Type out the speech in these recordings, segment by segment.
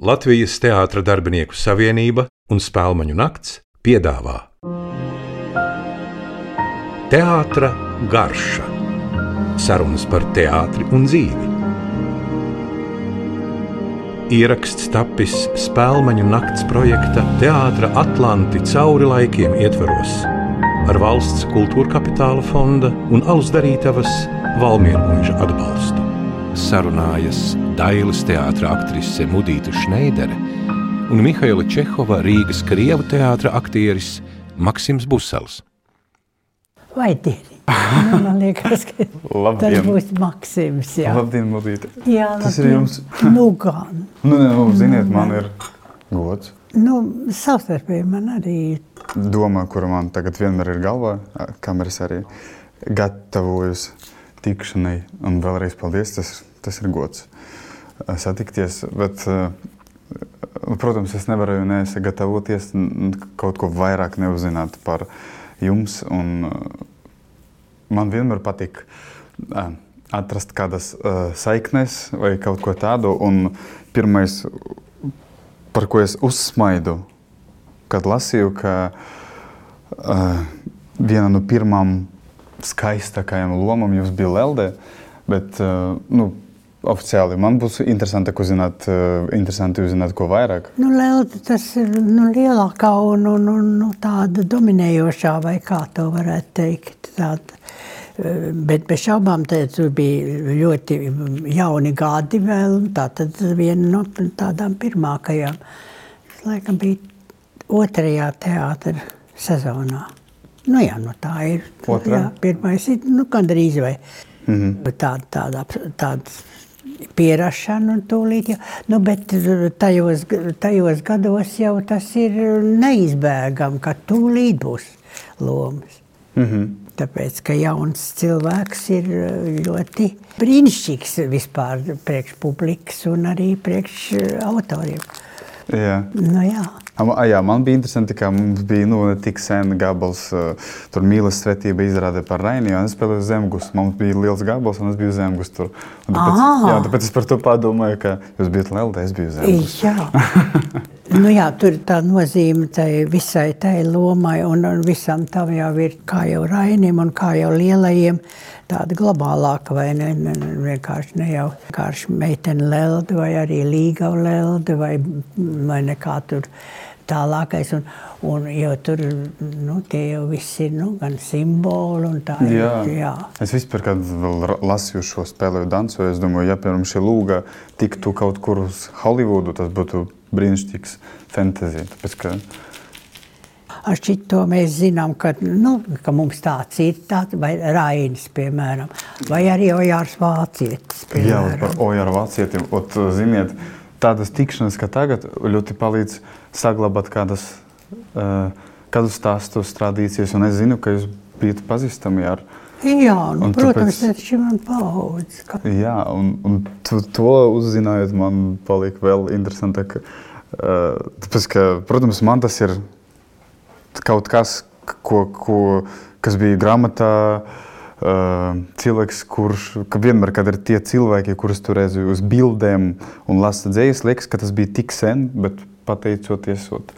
Latvijas Teātra darbinieku savienība un Spēlmaņu nakts piedāvā Teātra garša - sarunas par teātri un dzīvi. Ieraksts tapis Spēlmaņu nakts projekta Teātra Atlanti cauri laikiem ietvaros ar valsts kultūra kapitāla fonda un alus darītavas Valmiermuiža atbalstu. Sarunājas Dailas teātris aktrise Mudita Šneidere un Mihaila Čehova Rīgas Krievu teātra aktieris Maksims Busels. Vai dieni? Nu, man liekas, ka tas būs Maksims. Jā, Labdien, Mudita. jā Tas ir jums. Nu, gan. Nu, ne, nu, ziniet, man ir gods. Nu, savstarpēji man arī Doma, kura man tagad vienmēr ir galvā, kameras arī gatavojas tikšanai. Un vēlreiz paldies, tas, tas ir gods eh, satikties. Bet, eh, protams, es nevaru nesagatavoties kaut ko vairāk neuzzināt par jums. Un, eh, man vienmēr patīk atrast kādas saiknes vai kaut ko tādu. Un pirmais, par ko es uzsmaidu, kad lasīju, ka viena no pirmām skaistākajām lomām jums bija Lelde, bet uh, nu, oficiāli man būs interesanti uzzināt, uh, interesanti uzzināt ko vairāk. nu, Lelda, tas ir nu, lielākā un, un, un nu, tāda dominējošā, vai kā to varētu teikt. Tāda. eh, Bet bez šaubām tur bija ļoti jauni gadi vēl. Tā tad viena no tādām pirmākajām. Laikam bija otrajā teātra sezonā. Nu jā, nu tā ir. Otrā? Jā, pirmais ir nu, gandrīz vai Mm -hmm. tāda, tāda, tāda pierašana un tūlīt. Jau. Nu, bet tajos, tajos gados jau tas ir neizbēgami, ka tūlīt būs lomas. Mm -hmm. Tāpēc, ka jauns cilvēks ir ļoti brīnišķīgs vispār priekš publikas un arī priekš autoriem. Jā. Nu, jā. A, jā, man bija interesanti, ka mums bija nu, ne tik sen gabals, uh, tur mīlestības svētība izrādē par Rainiju, un es spēlēju zemgus. Man bija liels gabals, un es biju. Un Tāpēc, Ā! jā, tāpēc es par to padomāju, ka jūs bijat Lelde, es biju zemus. Jā. nu, jā, tur ir tā nozīme tai visai tai lomai, un, un visam tam jau ir kā jau Rainim, un kā jau lielajiem, tāda globālāka, vai ne, ne, ne vienkārši ne jau vienkārši meitene lelde, vai arī līga lelde, vai, vai nekā tur tālākais. Un, un jo tur nu, tie jau viss ir nu, gan simboli un tā. ir, Jā. jā. Es vispār, kad lasīju šo spēli, dansoju, es domāju, ja piemēram šī lūga tiktu kaut kur uz Holivudu, tas būtu brīnišķīgs fantāzija. Tāpēc, ka, Ar šito mēs zinām, ka, nu, ka mums tāds ir, tāds, vai Rainis, piemēram, vai arī Ojārs Vācietis, jā, piemēram. par Ojaru vācietiem, ot, ziniet, tādas tikšanas, kā tagad, ļoti palīdz saglabāt kādas, uh, kādus stāstus, tradīcijas, un es zinu, ka jūs bijat pazīstami ar Jā, nu, Un protams, tāpēc- ir man paudz. Ka... Jā, un, un tu, to uzzinājot, man palika vēl interesantāk. Uh, tāpēc, ka, protams, man tas ir kaut kas, ko, ko, kas bija grāmatā. Uh, cilvēks, kurš ka vienmēr, kad ir tie cilvēki, kurus tur redzu uz bildēm un lasa dzīslis, liekas, ka tas bija tik sen, bet pateicoties ot,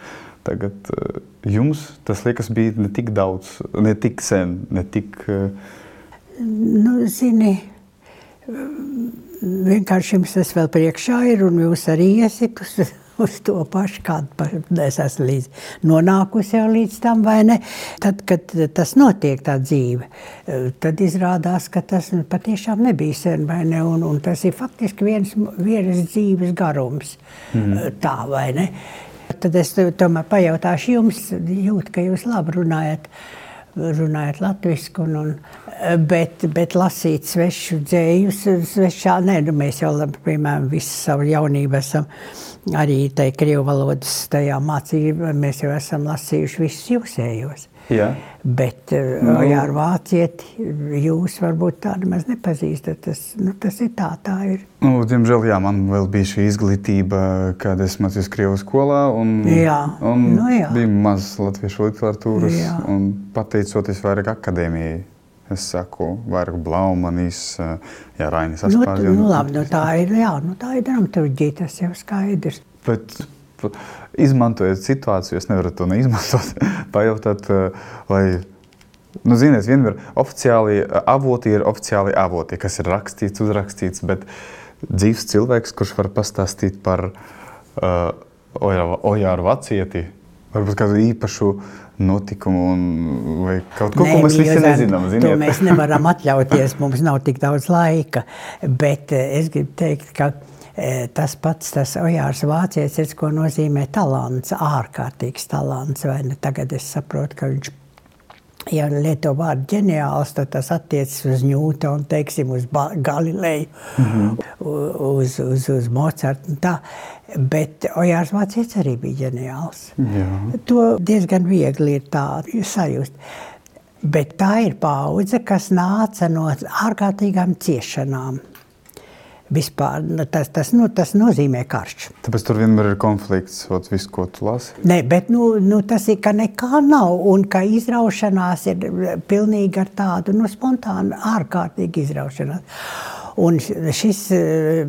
tagad uh, jums, tas liekas, bija ne tik daudz, ne tik sen, ne tik. Uh, Nu, zini, vienkārši jums tas vēl priekšā ir, un jūs arī iesiet uz, uz to pašu, kādu pa- es esmu līdz, nonākusi jau līdz tam, vai ne? Tad, kad tas notiek, tā dzīve, tad izrādās, ka tas patiešām nebija sen, vai ne? Un, un tas ir faktiski viens, vienas dzīves garums, mm. tā, vai ne? Tad es tomēr pajautāšu jums, jūt, ka jūs labi runājat runājot latviešu, un, un, bet, bet lasīt svešu dzējus, svešā, nē, nu, mēs jau, piemēram, visu savu jaunību esam arī tai krievu valodas tajā mācībā, mēs jau esam lasījuši visus jūsējos. Jā. Bet nu. jā, ar vācieti jūs varbūt tādu maz nepazīstat. Tas, nu, tas ir tā, tā ir. Nu, diemžēl, jā, man vēl bija šī izglītība, kad es mācījos Krievijas skolā. Un, Jā, un nu jā. bija maz latviešu literatūras. Jā. un Pateicoties vairāk akadēmijai, Es saku, vairāk Blaumanis, Jā, Rainis Nu, Aspārs. tu- nu, labi, nu, tā ir, jā, nu, tā ir dramaturģija, tas jau skaidrs. Bet, izmantojot situāciju, es nevaru to neizmantot. Pajautāt, eh, lai, nu, ziniet, vienmēr oficiāli eh, avoti ir oficiāli avoti, kas ir rakstīts, uzrakstīts, bet dzīves cilvēks, kurš var pastāstīt par uh, Ojāru vacieti, varbūt kādu īpašu notikumu un, vai kaut ko, ko mēs visi nezinām. To Ziniet? mēs nevaram atļauties, mums nav tik daudz laika. Bet eh, es gribu teikt, ka eh, tas pats, tas Ojārs Vācietis, ko nozīmē talants, ārkārtīgs talants, ne? Tagad es saprotu, ka viņš Ja lieto vārdu ģeniāls, tad tas attiecas uz Ņūtonu, teiksim, uz Galileju, mm -hmm. uz, uz, uz Mocartu. Tā. Bet Ojārs Vācietis arī bija ģeniāls. Jā. To diezgan viegli ir tā sajust. Bet tā ir paudze, kas nāca no ārkārtīgām ciešanām. Vispār, nu, tas, tas, nu, tas nozīmē karš. Tāpēc tur vienmēr ir konflikts, ot, visu, ko tu lasi. Nē, bet nu, nu, tas ir, ka nekā nav un ka izraušanās ir pilnīgi ar tādu nu, spontānu, ārkārtīgu izraušanās. Un šis eh,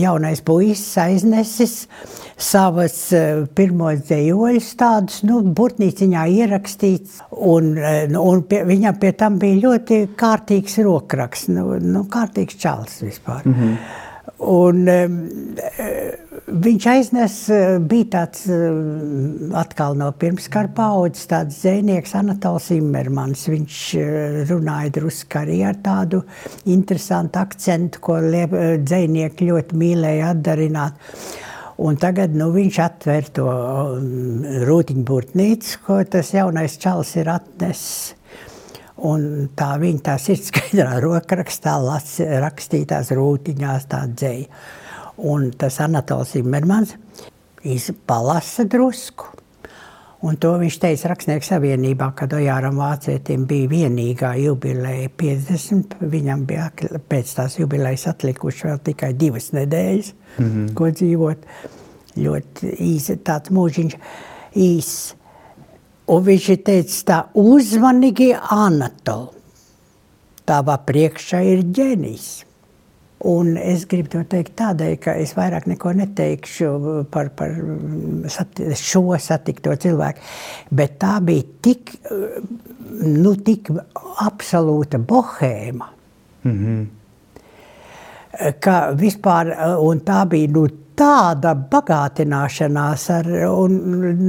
jaunais puisis aiznesis savas eh, pirmos dzējoļus, tādus nu, burtnīciņā ierakstīts. Un, eh, nu, un pie, viņam pie tam bija ļoti kārtīgs rokraksts, nu, nu, kārtīgs čals vispār. Mm -hmm. Un, um, viņš aiznes, eh, bija tāds um, atkal no pirmskara paudzes, tāds dzēnieks Anatols Immermans. Viņš eh, runāja drusku arī ar tādu interesantu akcentu, ko eh, dzēnieki ļoti mīlēja atdarināt. Un tagad nu, viņš atver to um, rūtiņburtnīcu, ko tas jaunais čals ir atnesis. Un tā viņa tā sirdskaidrā rokrakstā las- rakstītās rūtiņās tā dzēja. Un tas Anatols Immermans izpalasa drusku. Un to viņš teica Rakstnieku savienībā, kad Ojāram Vācietim bija vienīgā jubileja 50. Viņam bija pēc tās jubilejas atlikuši vēl tikai divas nedēļas, mm -hmm. ko dzīvot. Ļoti īsi tāds mūžiņš, īss. Un viņš ir teicis tā uzmanīgi Anatol. Tava priekšā ir ģenijs. Un es gribu to teikt tādēļ, ka es vairāk neko neteikšu par, par sati, šo satikto cilvēku. Bet tā bija tik, nu, tik absolūta bohēma, Mm -hmm. ka vispār un tā bija nu, tāda bagātināšanās ar, un,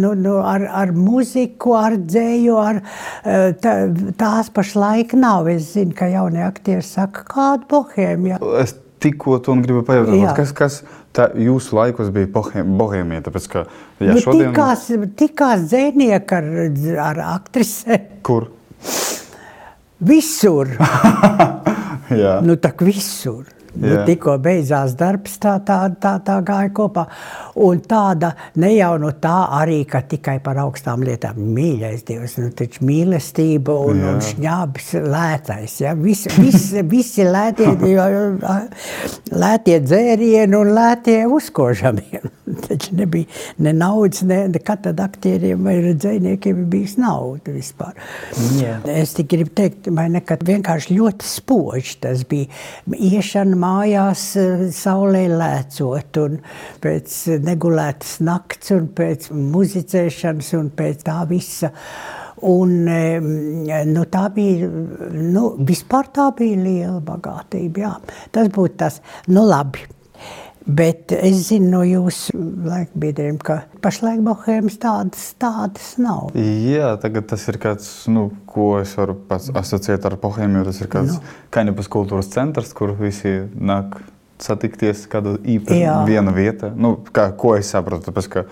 nu, nu, ar, ar muziku, ar dzēju, ar tā, tās pašlaik nav. Es zinu, ka jaunie aktieri saka, kāda bohēmija. Es tikko to gribu pajautāt, kas, kas tā jūsu laikos bija bohēm- bohēmija? Tāpēc, ka, jā, Nu, šodien... tikās, tikās dzēnieki ar, ar aktrise Kur? visur. Nu, tā kā visur. Nu, tikko beidzās darbs, tā, tā, tā, tā gāja kopā. Un tāda ne jau no tā arī, ka tikai par augstām lietām. Mīļais Dievs, nu taču mīlestība un, Jā. un šņābis lētais. Ja? Visi, visi, visi lētie, lētie dzērieni un lētie uzkožamie. Taču nebija ne naudas, ne, nekad tad aktieriem vai dzēniekiem bijis nauda vispār. Jā. Es tik gribu teikt, vai ne, ka vienkārši ļoti spoži tas bija. Iešana mājās, eh, saulē lēcot, un pēc negulētas nakts, un pēc muzicēšanas, un pēc tā visa. Un, em, nu, tā bija, nu, vispār tā bija liela bagātība. Jā. Tas būtu tas, nu labi. Bet es zinu no jūsu laikbiedriem, ka pašlaik bohēmas tādas, tādas nav. Jā, tagad tas ir kāds, nu, ko es varu asociēt ar bohēmiju. Tas ir kāds Nu. kaņepes kultūras centrs, kur visi nāk satikties kāda īpaša Jā. viena vieta. Nu, kā, ko es saprotu? Tāpēc, ka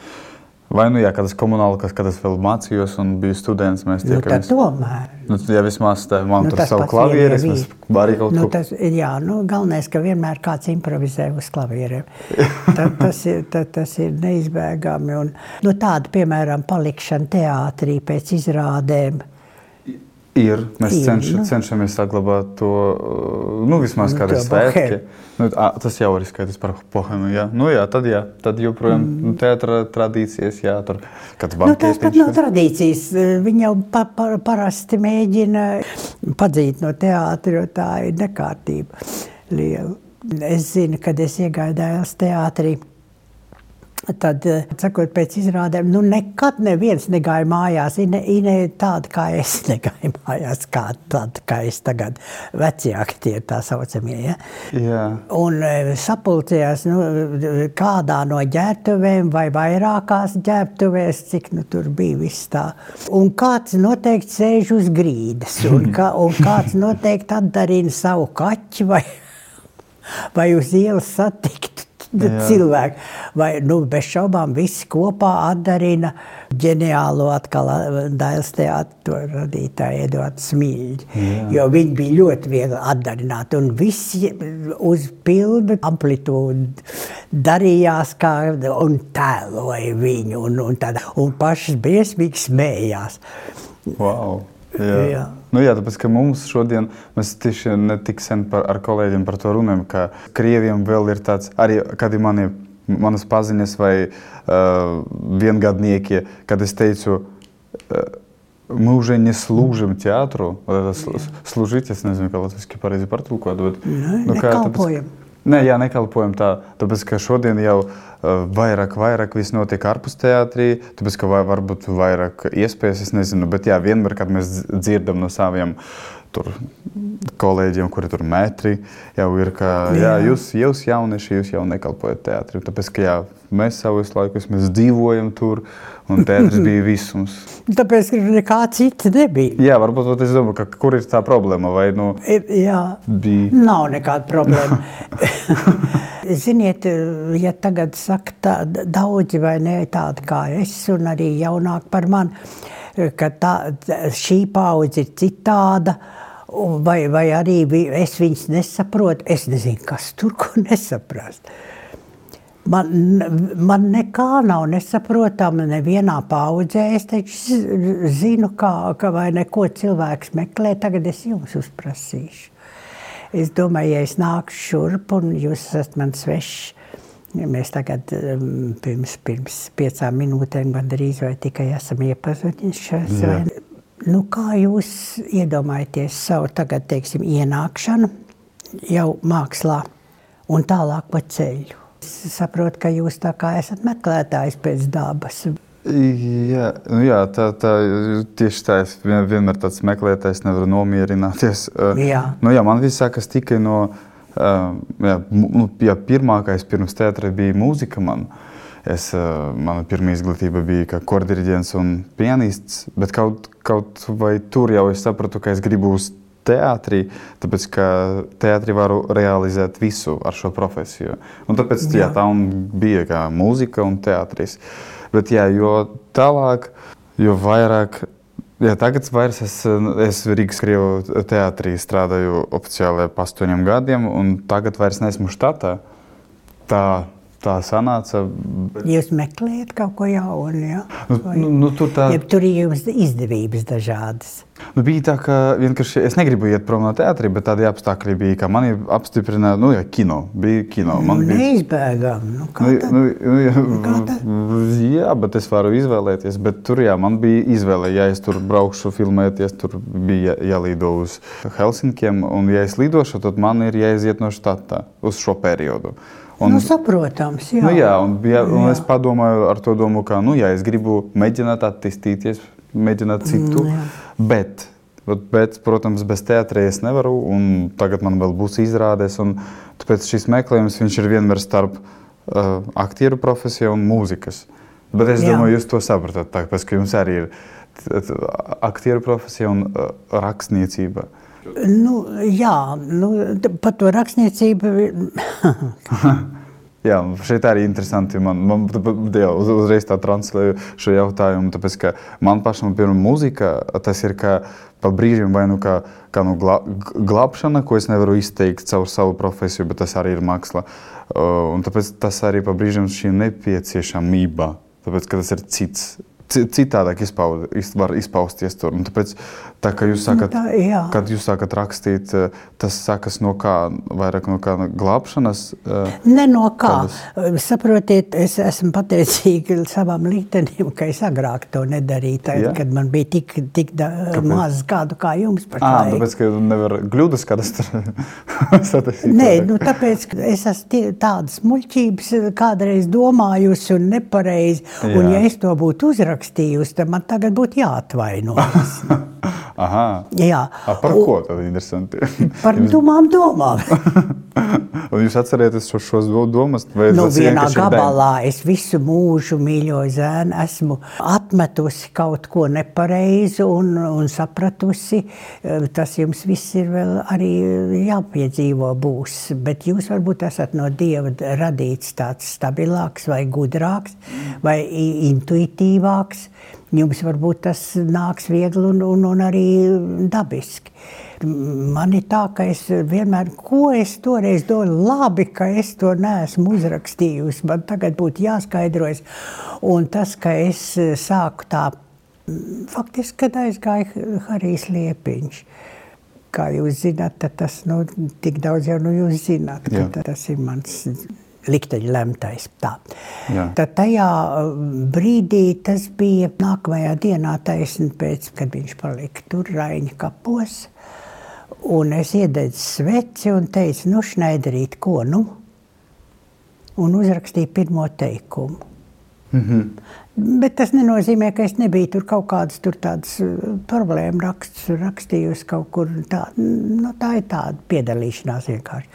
vai nu jā, kad es komunāli, kas, kad es vēl mācījos un biju students, mēs Nu, tad tiekamies. tomēr. Nu, ja vismaz tā, man Nu, tur savu klavieres, mēs arī kaut nu, ko. tas. Jā, nu, galvenais, ka vienmēr kāds improvizē uz klavierēm. Tad, tas, ir, tad, tas ir neizbēgami. Un, nu, tāda, piemēram, palikšana teātrī pēc izrādēm. Ir. Mēs Ir, cenš, nu. cenšamies saglabāt to, uh, nu, vismaz Nu, kādā svētki. Nu, ā, tas jau ir skaidrs par pohēmu. Jā. Nu, jā, tad, jā, tad joprojām mm. nu, teātra tradīcijas, jā, tur kāds Nu, tās pat nav tradīcijas. Viņi jau pa, pa, parasti mēģina padzīt no teātra, jo tā ir nekārtība liela. Es zinu, kad es iegāju Dēls teātrī. Tad, eh, sakot, pēc izrādēm, nu nekad neviens negāja mājās. Ine, ine tāda kā es negāju mājās, kā tāda kā es tagad. Vecāki tie tā saucamie. Ja? Jā. Un e, sapulcējās nu, kādā no ģērbtuvēm vai vairākās ģērbtuvēs, cik nu, tur bija viss tā. Un kāds noteikti sēž uz grīdas, un, kā, un kāds noteikti atdarina savu kaķi vai, vai uz ielas satikt Jā. cilvēku. Vai, nu, bez šaubām visi kopā atdarina ģeniālo atkal Dailas teātru radītāju Eduardu Smilģi. Jā. Jo viņi bija ļoti viegli atdarināt un visi uz pilnu amplitūdu darījās kā un tēloja viņu un, un, tāda, un pašas briesmīgi smējās. Wow. Jā. Jā. Nu, jā, tāpēc, ka mums šodien, mēs tieši ne tik sen par, ar kolēģiem par to runājam, ka krieviem vēl ir tāds, arī kādi mani, manas paziņas vai uh, viengadnieki, kad es teicu, uh, мы уже не служим театру, вот это сл- служить, es nezinu, kā latviski pareizi partulkot, bet, Nu, nu, kā, tāpēc, nekalpojam. Nē, jā, nekalpojam tā. Tāpēc, ka šodien jau uh, vairāk, vairāk viss notiek ārpus teātrī, tāpēc, ka varbūt vairāk iespējas, es nezinu. Bet jā, vienmēr, kad mēs dzirdam no saviem tur, kolēģiem, kuri tur metri, jau ir, ka jā, jūs, jūs jaunieši, jūs jau nekalpojat teātrī. Tāpēc, ka jā, mēs savus laikus, mēs dzīvojam tur, un teātris bija visums. Tāpēc, ka nekā cita nebija. Jā, varbūt es domāju, ka kur ir tā problēma, vai nu Jā, bija. Nav nekāda problēma. Ziniet, ja tagad saka tā, daudzi vai ne tādi kā es, un arī jaunāki par mani, ka tā, šī paudze ir citāda. Vai, vai arī es viņus nesaprotu. Es nezinu, kas tur ko nesaprast. Man, man nekā nav nesaprotama nevienā paudzē. Es taču zinu, kā, ka vai neko cilvēks meklē. Tagad es jums uzprasīšu. Es domāju, ja es nāku šurp un jūs esat man svešs. Mēs tagad um, pirms, pirms piecām minūtēm gandrīz vai tikai esam iepazinušies. Nu, kā jūs iedomājaties savu tagad, teiksim, ienākšanu jau mākslā un tālāk pa ceļu? Es saprotu, ka jūs tā kā esat meklētājs pēc dabas. Jā, nu jā tā, tā tieši tā. Es vien, vienmēr tāds meklētājs, nevaru nomierināties. Uh, Jā. Nu, jā, man viss sākas tikai no. Uh, jā, nu, jā, pirmākais pirms teātra bija mūzika. Man. Es, uh, mana pirmā izglītība bija kā kordiriģents un pianists, bet kaut, kaut vai tur jau es sapratu, ka es gribu uz teātrī, tāpēc ka teātrī varu realizēt visu ar šo profesiju. Un tāpēc. Jā, Jā. tā un bija kā mūzika un teātris. Bet jā, jo tālāk, jo vairāk. Jā, tagad vairs es, es Rīgas Krievu teātrī strādāju oficiāli ap astoņiem gadiem, un tagad vairs neesmu štatā. Tā, tā sanāca. Bet, Jūs meklējat kaut ko jaunu, ja? nu, nu, nu, tur tā, ja tur ir jums izdevības dažādas. nu, bija tā, ka vienkārši es negribu iet prom no teātra, bet tādi apstākļi bija, ka mani apstiprināja, nu, jā, kino. Bija kino. Nu, Man bija, neizbēgam. Nu, kā Nu, tad? nu, nu, jā, kā tad? jā, bet es varu izvēlēties. Bet tur jā, man bija izvēle. Ja es tur braukšu, filmēties, tur bija jā- jālido uz Helsinkiem. Un, ja es lidošu, tad man ir jāiziet no štata uz šo periodu. Un, Nu, saprotams, jā. Nu, jā, un, ja, un Jā. es padomāju ar to domu, ka, nu, ja es gribu mēģināt attīstīties, mēģināt citu, Mm, jā. bet, bet, protams, bez teātra es nevaru, un tagad man vēl būs izrādes, un tāpēc šis meklējums viņš ir vienmēr starp uh, aktieru profesiju un mūzikas. Bet es Jā. domāju, jūs to saprotat, tāpēc, ka jums arī ir aktieru profesija un uh, rakstniecība. Nu, jā, nu, par to rakstniecību. Jā, šeit arī interesanti. Man, man jā, uz, uzreiz tā translēju šo jautājumu, tāpēc ka man pašam pirmā mūzika, tas ir kā pa brīžiem vai nu kā, kā nu glā, glābšana, ko es nevaru izteikt caur savu profesiju, bet tas arī ir māksla. Uh, un tāpēc tas arī pa brīžiem šī nepieciešamība, tāpēc ka tas ir cits citādāk izpaud, var izpausties tur. Un tāpēc, tā, ka jūs sakat, Nu, tā, jā. kad jūs sākat rakstīt, eh, tas sakas no kā, vairāk no kā glābšanas. eh, Ne no kā. Kādas? Saprotiet, es esmu pateicīga savam liktenim, ka es agrāk to nedarīju, tad, Jā? kad man bija tik, tik da, maz gadu kā jums pašlaik. tāpēc, ka nevar kļūdas kādas tur sataisīt. Nē, nu, tāpēc ka es esmu tādas muļķības kādreiz domājusi un nepareizi. Un, ja es to būtu uzrakstījusi, tad man tagad būtu jāatvainojas. Aha. Jā, A, par ko tad interesanti? par dumām domām. Un jūs atcerieties šo, šos do- domas? Nu, vienā gabalā es visu mūžu mīļoju zēnu, esmu atmetusi kaut ko nepareizu un, un sapratusi. eh, Tas jums viss ir vēl arī jāpiedzīvo būs. Bet jūs varbūt esat no Dieva radīts tāds stabilāks vai gudrāks vai i- intuitīvāks. Jums varbūt tas nāks viegli un, un, un arī dabiski. Man ir tā, ka es vienmēr, ko es toreiz domāju, labi, ka es to neesmu uzrakstījusi. Man tagad būtu jāskaidrojas. Un tas, ka es sāku tā, faktiski, kad aizgāja Harijs Liepiņš. Kā jūs zināt, tas nu, tik daudz jau nu jūs zināt, Jā. ka tas ir mans likteņa lemtais. Tā. Jā. Tad tajā uh, brīdī tas bija nākamajā dienā, taisni pēc, kad viņš palika tur Raņa kapos. Un es iededzu sveci un teicu, nu, Šneiderīt, ko nu? Un uzrakstīju pirmo teikumu. Mm -hmm. Bet tas nenozīmē, ka es nebiju tur kaut kādas tur tādas uh, problēmu rakstus rakstījusi kaut kur. Tā, nu, tā ir tāda piedalīšanās vienkārši.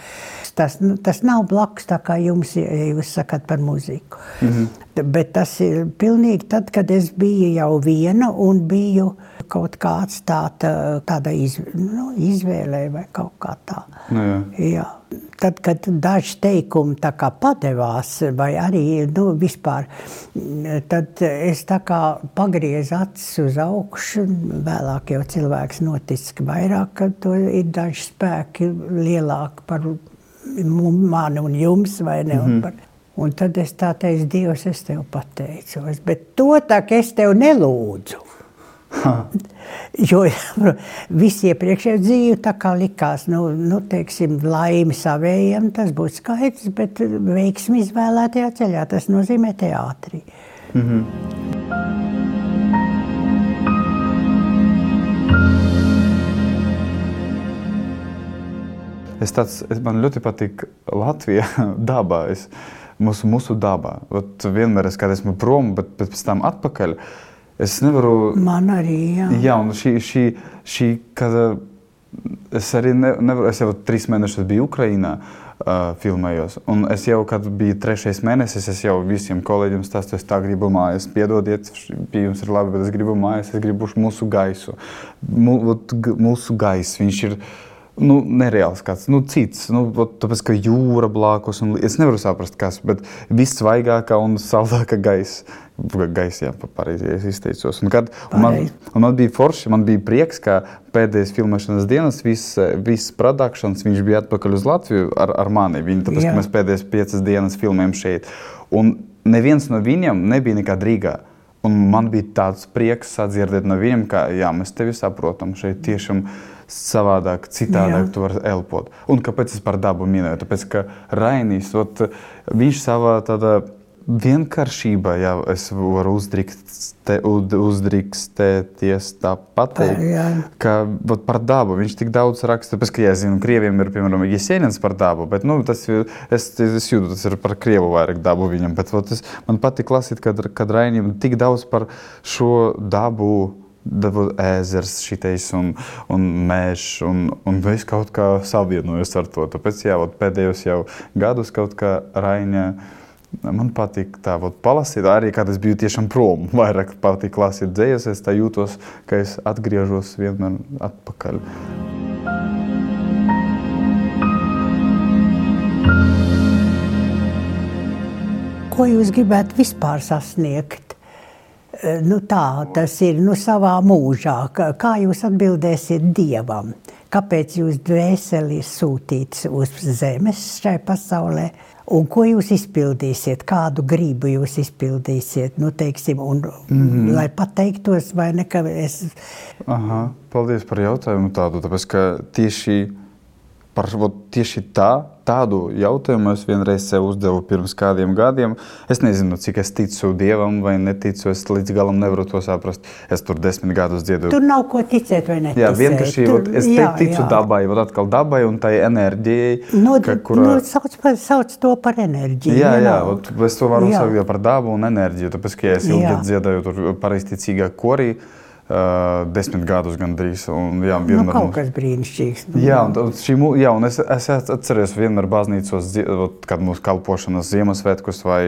Tas, nu, tas nav blakus tā kā jums, ja jūs sakat par muziku. Mm -hmm. Bet tas ir pilnīgi tad, kad es biju jau viena un biju kaut kā atstāta tāda iz, nu, izvēlē vai kaut kā tā. Nu, jā. Jā. Tad, kad daži teikumi padevās, vai arī nu, vispār, tad es pagriezu acis uz augšu. Vēlāk jau cilvēks notic, ka vairāk ka to ir daži spēki lielāki par mani un jums, ne? Mm -hmm. par, un tad es tā teicu, Dievs, es tev pateicos, bet to tā, es tev nelūdzu. Jo viss iepriekšējā dzīve tā kā likās, nu, nu teiksim, laimi savējiem, tas būtu skaidrs, bet veiksmi izvēlētajā ceļā, tas nozīmē teātrī. Es tāds, es, man ļoti patīk Latvija dabā. Es, mūsu, mūsu dabā. Ot, vienmēr es kad esmu prom, bet, bet pēc tam atpakaļ. Es nevaru. Man arī, jā. Jā, un šī, šī, šī kad uh, es arī ne, nevaru, es jau trīs mēnešus biju Ukrajinā, uh, filmējos. Un es jau, kad bija trešais mēnesis, es jau visiem kolēģiem stāstīju, es tā gribu mājās. Piedodiet, pie jums ir labi, bet es gribu mājās, es gribu mūsu gaisu. Mūsu gaiss, viņš ir nu, nereāls kāds, nu, cits. Nu, ot, tāpēc, ka jūra blakus, un es nevaru saprast, kas, bet viss svaigākā un saldākā gaisa. Gaisa, jā, pa- pareizi ja es izteicos. Un, kad, un, man, un man bija forši, man bija prieks, ka pēdējais filmēšanas dienas, viss, viss produkcijas, viņš bija atpakaļ uz Latviju ar, ar mani. Viņi, tāpēc, Jā. ka mēs pēdējās piecas dienas filmējam šeit. Un neviens no viņiem nebija nekad Rīgā. Un man bija tāds prieks sadzirdēt no viņiem, ka jā, mēs tevi saprotam. Šeit tiešām savādāk, citādāk Jā. tu vari elpot. Un kāpēc es par dabu minēju? Tāpēc, ka Rainis, ot, viņš savā tādā vienkāršībā, ja es varu uzdrīkste, ud- uzdrīkstēties tā pateikt, Jā. ka ot, par dabu viņš tik daudz raksta. Tāpēc, ka, ja es zinu, krieviem ir, piemēram, Jesenins par dabu, bet, nu, tas es, es jūtu, tas ir par krievu vairāk dabu viņam. Bet, ot, es, man patīk lasīt, kad, kad Rainim tik daudz par šo dabu. Dabu ezers, šitais un, un mežs, un, un es kaut kā savienojos ar to. Tāpēc, jā, pēdējos jau gadus kaut kā Raina Man patīk tā vat, palasīt, arī kad es biju tiešām prom. Vairāk patīk lasīt dzējas, es tā jūtos, ka es atgriežos vienmēr atpakaļ. Ko jūs gribētu vispār sasniegt? Eh, Nu tā tas ir nu, savā mūžā. Kā- jūs atbildēsiet Dievam? kāpēc jūs dvēseli sūtīts uz zemes šai pasaulē. Un ko jūs izpildīsiet, kādu gribu jūs izpildīsiet? Nu, teiksim, un, mm -hmm. Lai pateiktos, vai ne, es. Aha, paldies par jautājumu tādu, tāpēc ka tieši par tieši tā tādu jautājumu es vienreiz sev uzdevu pirms kādiem gadiem. Es nezinu, cik es ticu dievam vai neticu. Es līdz galam nevaru to saprast. Es tur desmit gadus dziedoju. Tur nav ko ticēt, vai ne? Jā, vienkārši tur, es jā, ticu jā. dabai, vat atkal dabai un tai enerģijai. No, nu, ka, kurā... no, nu, sauc, par, sauc to par enerģiju. Jā, jā, ot, es to varu saukt par dabu un enerģiju. Tāpēc, ka ja es ilgi dziedāju tur pareizticīgā korī. Uh, desmit gadus gandrīz. Un, jā, nu, vienmēr, nu, kaut kas brīnišķīgs. Nu, jā, un, šī, jā, un es, es atceros vienmēr baznīcos, kad mūsu kalpošanas Ziemassvētkus vai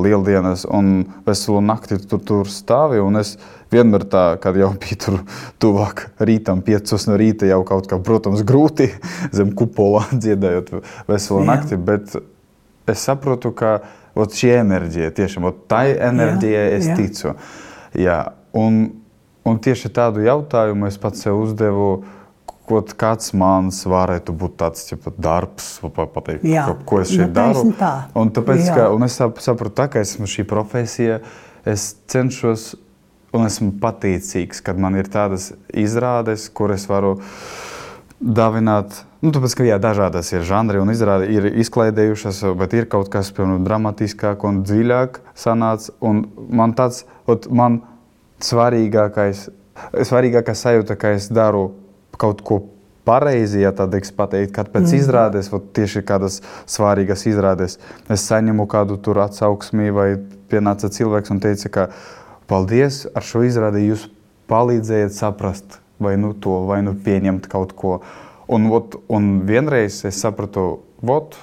Lieldienas, un veselu nakti tur, tur stāvi, un es vienmēr tā, kad jau bija tur tuvāk rītam, piecos no rīta jau kaut kā, protams, grūti zem kupola dziedājot veselu jā. nakti, bet es saprotu, ka ot, šī enerģija, tiešām, ot, tai enerģijai es jā. ticu. Jā, un, Un tieši tādu jautājumu es pats sev uzdevu. Kāds mans varētu būt tāds ja, darbs, pateikt, Jā, ko, es šeit nu, daru? Tā. Un, tāpēc, Jā. ka, un es saprotu, tā, ka esmu šī profesija, es cenšos un esmu pateicīgs, kad man ir tādas izrādes, kuras varu dāvināt. Nu, tāpēc, ka jā, dažādas ir žanri un izrādi ir izklaidējušas, bet ir kaut kas, piemēram, dramatiskāk un dziļāk sanāca. Un man tāds, ot, man svarīgākais, svarīgākā sajūta, ka es daru kaut ko pareizi, ja tā drīkst pateikt, kad pēc mm. izrādes, tieši kādas svarīgas izrādes, es saņemu kādu tur atsauksmi vai pienāca cilvēks un teica, ka paldies, ar šo izrādi jūs palīdzējat saprast vai nu to, vai nu pieņemt kaut ko. Un, ot, un vienreiz es sapratu, vot,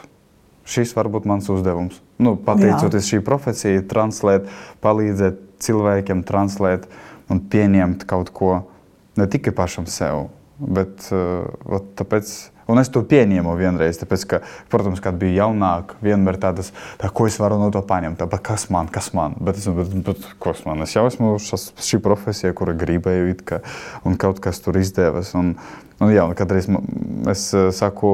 šis var būt mans uzdevums. Nu, pateicoties šī profesija, translēt, palīdzēt cilvēkiem translēt un pieņemt kaut ko ne tikai pašam sev, bet uh, tāpēc. Un es to pieņēmu vienreiz, tāpēc, ka, protams, kad biju jaunāk, vienmēr tādas, tā, ko es varu no to paņemt, tā, kas man, kas man, bet, es, bet, bet kas man, es jau esmu šas, šī profesija, kura gribēju, it, ka, un kaut kas tur izdevas, un, Un, jā, un kādreiz es eh, saku,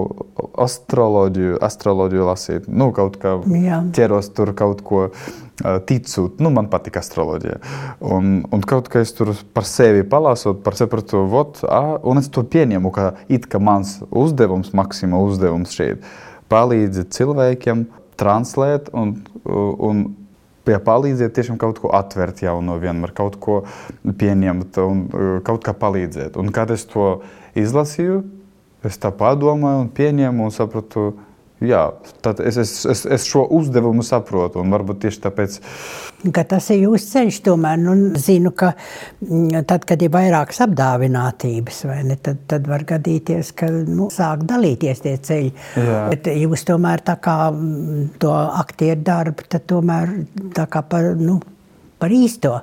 astroloģiju, astroloģiju lasīt, nu, kaut kā jā. ķeros tur kaut ko eh, ticu. Nu, man patīk astroloģija. Un, un kaut kā es tur par sevi palasot, par sapratu, vot, a, un es to pieņemu, ka it kā mans uzdevums, maksima uzdevums šeit, palīdzēt cilvēkiem translēt un, un ja palīdziet tiešām kaut ko atvērt jaunu, vienmēr kaut ko pieņemt un eh, kaut kā palīdzēt. Un kad es to izlasīju, es tā padomāju un pieņēmu un sapratu, jā, es, es, es, es šo uzdevumu saprotu. Un varbūt tieši tāpēc. Ka tas ir jūsu ceļš, tomēr nu, zinu, ka mm, tad, kad ir vairākas apdāvinātības, ne, tad, tad var gadīties, ka nu, sāk dalīties tie ceļi. Jā. Bet jūs tomēr tā kā mm, to aktieru darbu, tad tomēr tā kā par, nu, par īsto.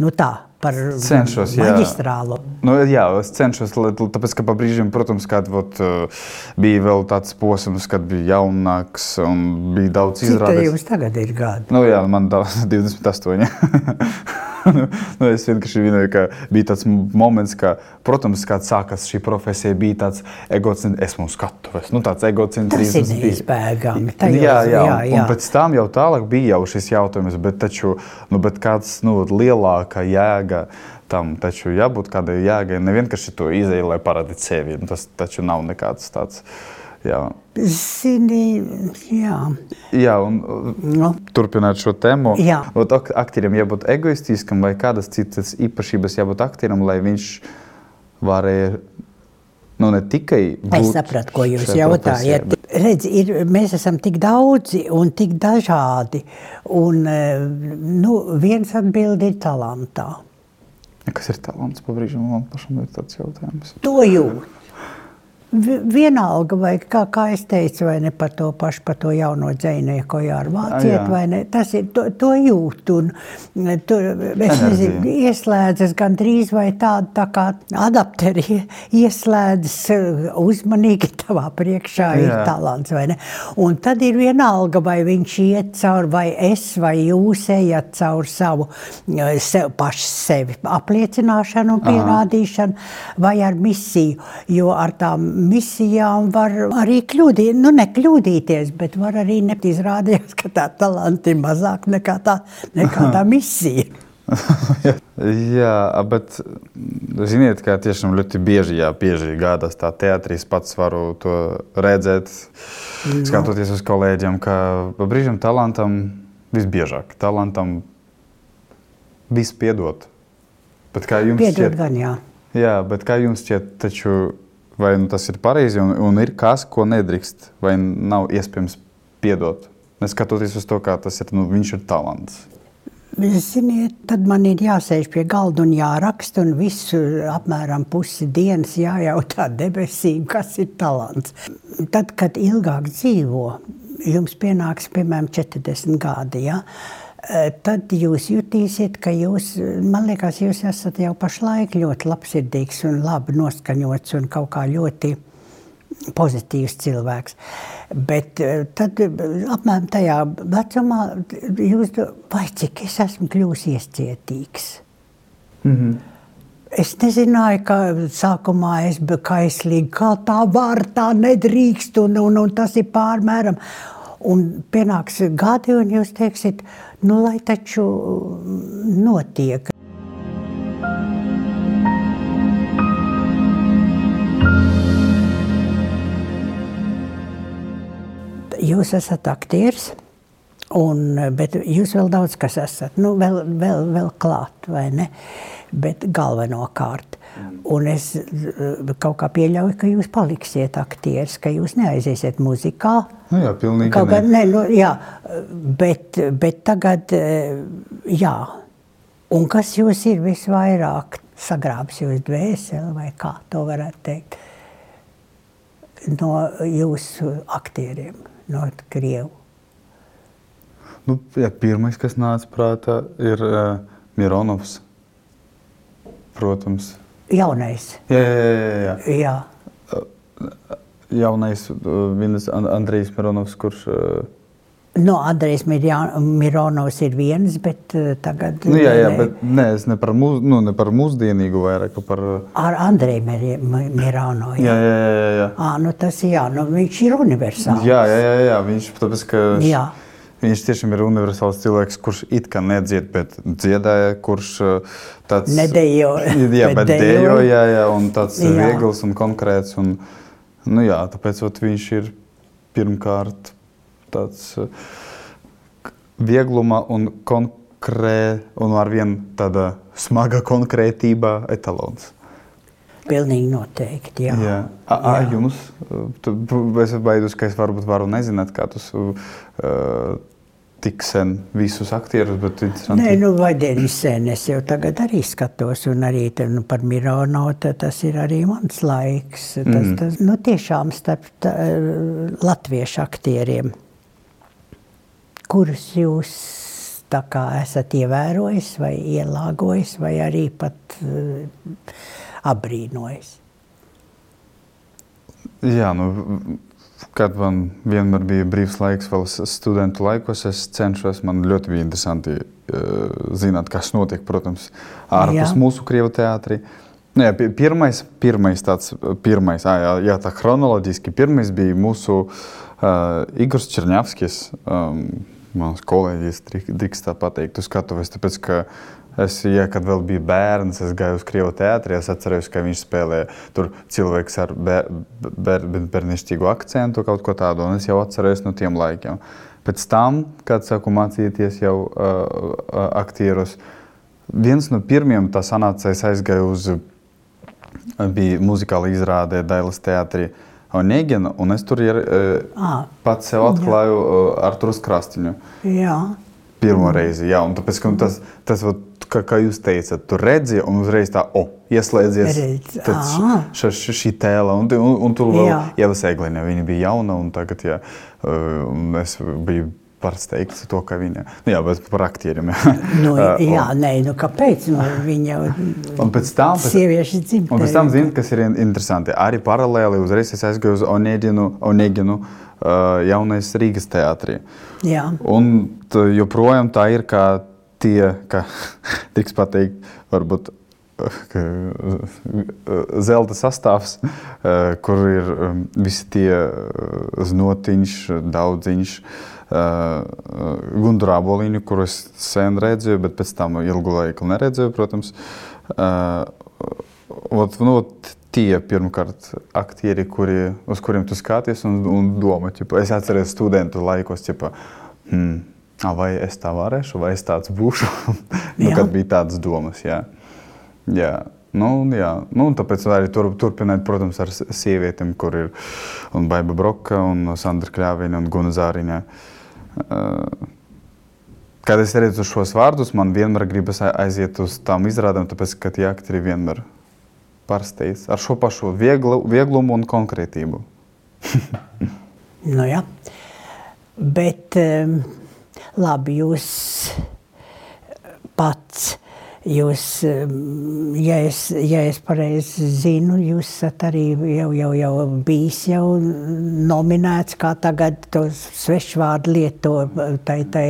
Nu tā, par cenšos, maģistrālu. Jā. Nu, jā, es cenšos, tāpēc, ka pa brīžiem, protams, kad vot, uh, bija vēl tāds posms, kad bija jaunāks un bija daudz izrādes. Cik jums tagad ir gadi? Nu, jā, man daudz, 28. nu, es vienkārši vienoju, ka bija tāds moments, ka, protams, kad sākās šī profesija, bija tāds egocentrisms, esmu skatuves, nu, tāds egocentrisms. Tas ir neizbēgami. Jā, jā, jā, un, jā. un pēc tam jau tālāk bija jau šis jautājums, bet taču, nu, bet kāds, nu, lielāka jēga tam taču jābūt kādai jēgai, ne vienkārši to izēju, lai parādītu sevi, tas taču nav nekāds tāds. Jā. Zini, jā. Jā, un nu. turpināt šo tēmu. Jā. Ot, aktierim jābūt egoistiskam vai kādas citas īpašības jābūt aktierim, lai viņš varēja nu, ne tikai. Es sapratu, ko jūs jautājat. Bet... Redz, ir, mēs esam tik daudzi un tik dažādi. Un, nu, viens atbild ir talantā. Kas ir talants? Pabrīžam, man pašam ir tāds jautājums. To jūt vienalga, vai kā, kā es teicu, vai ne par to pašu, par to jauno dzēnieku, ko jārvāciet, vai ne, tas ir, to, to jūt, un tur, es nezinu, ieslēdzas gan drīz vai tāda tā kā adapteri ieslēdzas uh, uzmanīgi tavā priekšā Jā. ir talants, vai ne, un tad ir vienalga, vai viņš iet caur, vai es, vai jūs ejat caur savu uh, sev, pašu sevi apliecināšanu un pierādīšanu, Aha. vai ar misiju, jo ar tām misijām var arī kļūdīt, nu nekļūdīties, bet var arī neizrādīties, ka tā talanti ir mazāk nekā tā, nekā tā misija. jā, bet ziniet, ka tiešām ļoti bieži, jā, bieži gādās tā teātris pats varu to redzēt, no. skatoties uz kolēģiem, ka pa brīžam talantam visbiežāk, talantam viss piedot. Bet kā jums piedot šķiet? gan, jā. Jā, bet kā jums šķiet, taču vai nu tas ir pareizi un, un ir kas, ko nedrīkst, vai nav iespējams piedot? Neskatoties uz to, kā tas ir, nu, viņš ir talants. Ziniet, tad man ir jāsēž pie galda un jāraksta, un visu apmēram pusi dienas jājautā debesīm, kas ir talants. Tad, kad ilgāk dzīvo, jums pienāks, piemēram, 40 gadi, ja, tad jūs jutīsiet, ka jūs, man liekas, jūs esat jau pašlaik ļoti labsirdīgs un labi noskaņots un kaut kā ļoti pozitīvs cilvēks. Bet eh, tad eh, apmēram tajā vecumā jūs vai cik es esmu kļuvis iecietīgs. Mm -hmm. Es nezināju, ka sākumā es biju kaislīgi, kā tā var, tā nedrīkst, un, un, un tas ir pārmēram. Un pienāks gadi, un jūs teiksiet, nu, lai taču notiek. jūs esat aktieris. Un, bet jūs vēl daudz kas esat, nu, vēl, vēl, vēl klāt, vai ne? Bet galvenokārt. Un es eh, kaut kā pieļauju, ka jūs paliksiet aktieris, ka jūs neaiziesiet muzikā. Nu jā, pilnīgi. Kaut gan, ne, nu, jā, bet, bet tagad, eh, jā. Un kas jūs ir visvairāk sagrābs jūs dvēseli, vai kā to varētu teikt, no jūsu aktieriem? no Krievu? Nu, jā, pirmais, kas nāca prātā, ir uh, Mironovs. Protams. Jaunais. Jā, jā, jā. jā. jā. Jaunais uh, Andrejs Mironovs, kurš. No, Andrejs Mironovs ir viens, bet tagad. Nu, jā, jā, bet nē, es ne par, mūs, nu, ne par mūsdienīgu vairāk par. Ar Andreju Mironovu. Jā, jā, jā. jā, jā. À, nu tas jā, nu viņš ir universāls. Jā, jā, jā, jā. viņš tāpēc, ka. Jā. Viņš tiešām ir universāls cilvēks, kurš it kā nedzied, bet dziedāja, kurš tāds - nedejo. Jā, bet, bet dejo, jā, un tāds jā. viegls un konkrēts. Un, nu jā, tāpēc ot, viņš ir pirmkārt tāds eh, viegluma un konkrē, un ar vien tāda smaga konkrētība etalons. Pilnīgi noteikti. Jā. Jā. A, a, jā. Jums, es baidos, ka es varbūt varu nezināt, kā tas uh, tik sen visus aktierus, bet interesanti. Nē, nu vai dienas sen, es jau tagad arī skatos, un arī te, nu, par Mirono, tas ir arī mans laiks. Tas, mm. tas, nu tiešām starp tā, latviešu aktieriem kurus jūs kā, esat ievērojis, vai ielāgojis, vai arī pat uh, apbrīnojis? Jā, nu, kad man vienmēr bija brīvs laiks, vēl studentu laikos, es cenšos. Man ļoti bija interesanti uh, zināt, kas notiek, protams, ārpus mūsu krievu teātrī. Nu, jā, pirmais, pirmais tāds, pirmais, jā, jā, tā chronoloģiski, pirmais bija mūsu uh, Igors Černiavskis. Um, Mans kolēģis drīkst tā pateikt, uz skatuves. Tāpēc, ka es, ja kad vēl biju bērns, es gāju uz Krievijas teātri, es atceros, ka viņš spēlēja tur cilvēks ar ber, ber, bērnišķīgu akcentu, kaut ko tādu, un es jau atceros no tiem laikiem. Pēc tam, kad sāku mācīties jau uh, aktierus, viens no pirmiem tas sanāca, es aizgāju uz, bija muzikāla izrāde Dailas teātrī. Onegina, un es tur ir, à, pats sev atklāju jā. Arturu Krastiņu. Jā. Pirmo reizi, jā, un tāpēc, ka tas, tas kā, kā jūs teicat, tu redzi, un uzreiz tā, o, oh, ieslēdzies š, š, šī tēla, un, un, un tur vēl Ieva Sēgliņa, viņa bija jauna, un tagad, jā, un es biju pārsteigts to, ka viņa nu, jā, par aktieriem. nu, jā, nē, nu kāpēc? Nu, viņa un pēc tam, pēc, sieviešu dzimtenē. Un pēc tam, zini, kas ir interesanti, arī paralēli uzreiz es aizgāju uz Oneginu, Oneginu jaunais Rīgas teātrī. Jā. Un joprojām tā ir, kā tie, ka tiks pateikt, varbūt zelta sastāvs, kur ir visi tie znotiņš, daudziņš, gundurā boliņu, kurus sen redzēju, bet pēc tam ilgu laiku neredzēju, protams. Ot, nu, tie pirmkārt aktieri, kuri, uz kuriem tu skaties un, un domā, es atceros studentu laikos, ķipa, hmm, vai es tā varēšu, vai es tāds būšu. nu, kad bija tādas domas. Jā. Jā. Nu, jā. Nu, tāpēc arī tur, turpināt, protams, ar sievietēm, kur ir un Baiba Broka, un Sandra Kļāviņa un Guna Zāriņa. Kad es redzu šos vārdus, man vienmēr gribas aiziet uz tām izrādēm, tāpēc, ka tie aktieri vienmēr pārsteidz ar šo pašu vieglu, vieglumu un konkrētību. nu, jā. Bet um, labi, jūs pats Jūs, ja es, ja es pareizi zinu, jūs esat arī jau, jau, jau bijis jau nominēts, kā tagad to svešvārdu lieto tai, tai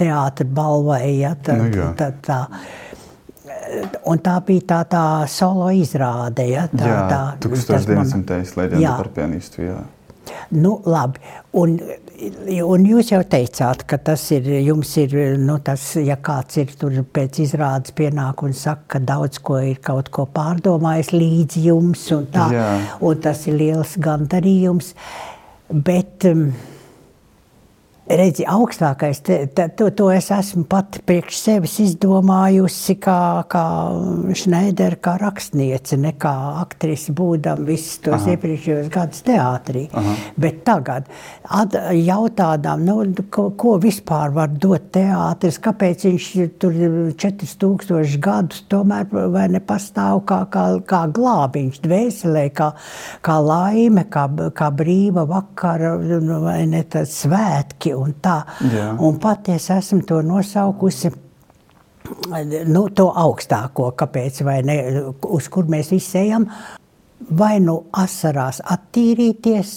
teātra balvai. Ja, tā, nu, jā. tā, tā, un tā bija tā, tā solo izrāde. Ja, tā, jā, tā, 1900. leģenda par pianistu. Jā. Nu, labi. Un, un jūs jau teicāt, ka tas ir, jums ir, nu, tas, ja kāds ir tur pēc izrādes pienāk un saka, ka daudz ko ir kaut ko pārdomājis līdz jums, un tā, Jā. un tas ir liels gandarījums. Bet, um, Redzi, augstākais, te, te, to, to es esmu pati priekš sevis izdomājusi kā, kā Šneidera, kā rakstniece, ne kā aktrise būdam visus tos iepriekšējos gadus teātrī. Aha. Bet tagad at, jautādām, nu, ko, ko vispār var dot teātris, kāpēc viņš tur 4000 gadus tomēr vai nepastāv kā, kā, kā glābiņš dvēselē, kā, kā laime, kā, kā brīva vakara vai ne tas svētki un tā. Jā. Un pati es esmu to nosaukusi. Nu, to augstāko, kāpēc, ne, uz kur mēs visi ejam, vai nu asarās attīrīties,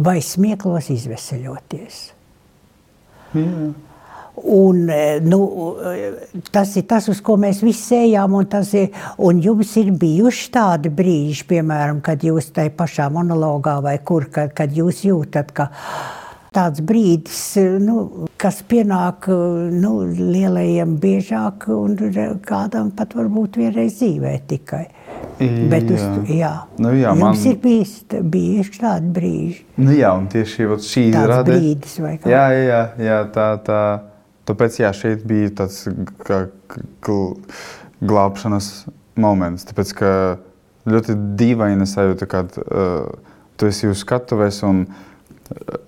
vai smieklos izveseļoties. Jā. Un, nu, tas ir tas, uz ko mēs visi ejam. Un, ir, un jums ir bijuši tādi brīži, piemēram, kad jūs tajā pašā monologā vai kur, kad, kad jūs jūtat, ka tāds brīdis, nu, kas pienāk nu, lielajiem biežāk un kādam pat varbūt vienreiz dzīvē tikai. Bet uz, jā. Nu, jā, Jums man... ir bijis, bijuši tādi brīži. Nu, jā, un tieši šī izrāde. Brīdis vai kā? Jā, jā, jā tā, tā. Tāpēc, jā, šeit bija tāds kā glābšanas moments. Tāpēc, ka ļoti dīvaina sajūta, kad uh, tu esi uz skatuves un uh,